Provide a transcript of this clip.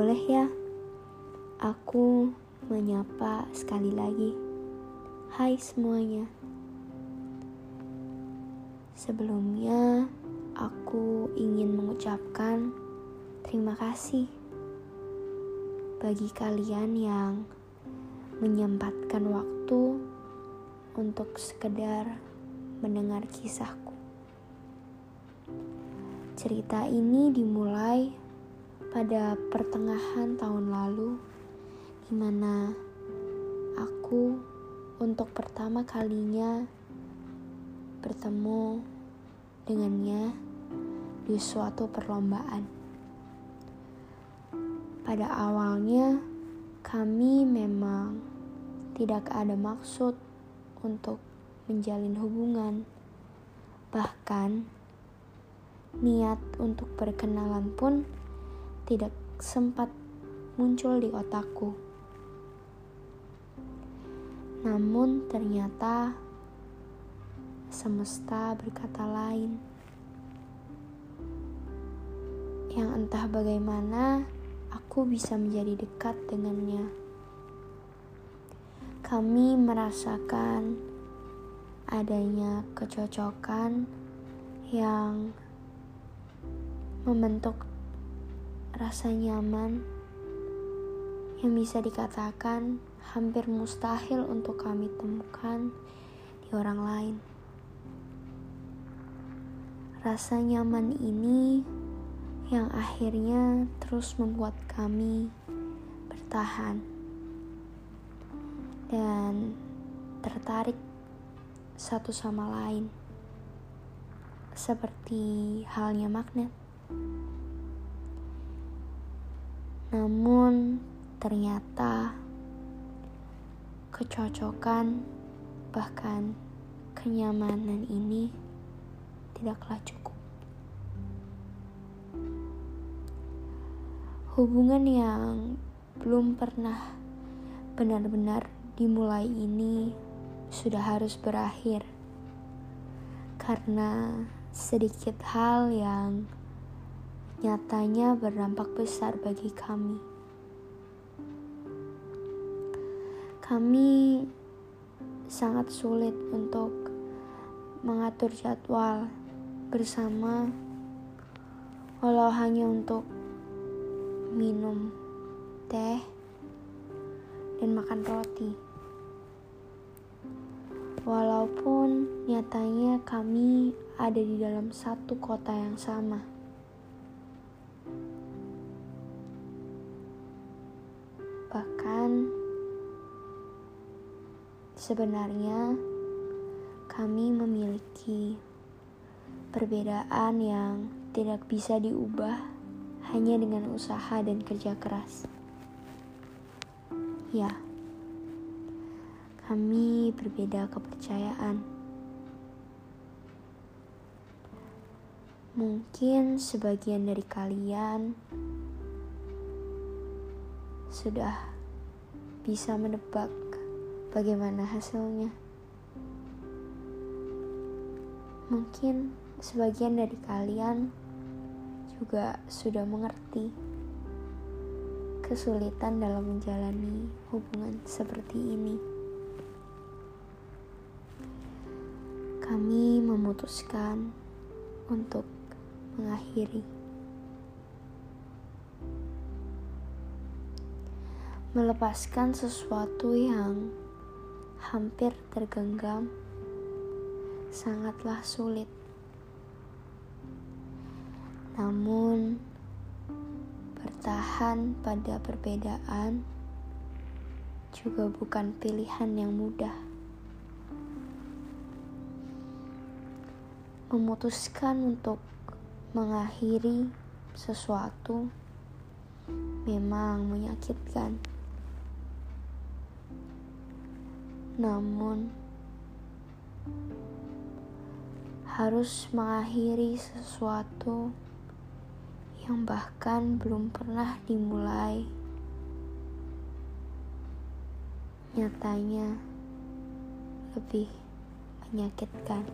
Boleh ya, aku menyapa sekali lagi. Hai semuanya. Sebelumnya, aku ingin mengucapkan terima kasih bagi kalian yang menyempatkan waktu untuk sekedar mendengar kisahku. Cerita ini dimulai pada pertengahan tahun lalu, di mana aku untuk pertama kalinya bertemu dengannya di suatu perlombaan. Pada awalnya, kami memang tidak ada maksud untuk menjalin hubungan, bahkan niat untuk berkenalan pun tidak sempat muncul di otakku. Namun ternyata semesta berkata lain. Yang entah bagaimana aku bisa menjadi dekat dengannya. Kami merasakan adanya kecocokan yang membentuk rasa nyaman yang bisa dikatakan hampir mustahil untuk kami temukan di orang lain. Rasa nyaman ini yang akhirnya terus membuat kami bertahan dan tertarik satu sama lain, seperti halnya magnet. Namun, ternyata kecocokan, bahkan kenyamanan ini tidaklah cukup. Hubungan yang belum pernah benar-benar dimulai ini sudah harus berakhir karena sedikit hal yang nyatanya berdampak besar bagi kami. Kami sangat sulit untuk mengatur jadwal bersama, walau hanya untuk minum teh dan makan roti. Walaupun nyatanya kami ada di dalam satu kota yang sama. Sebenarnya kami memiliki perbedaan yang tidak bisa diubah hanya dengan usaha dan kerja keras. Ya, kami berbeda kepercayaan. Mungkin sebagian dari kalian sudah bisa menebak bagaimana hasilnya. Mungkin sebagian dari kalian juga sudah mengerti kesulitan dalam menjalani hubungan seperti ini. Kami memutuskan untuk mengakhiri. melepaskan sesuatu yang hampir tergenggam sangatlah sulit. Namun, bertahan pada perbedaan juga bukan pilihan yang mudah. Memutuskan untuk mengakhiri sesuatu memang menyakitkan. Namun, harus mengakhiri sesuatu yang bahkan belum pernah dimulai. Nyatanya lebih menyakitkan.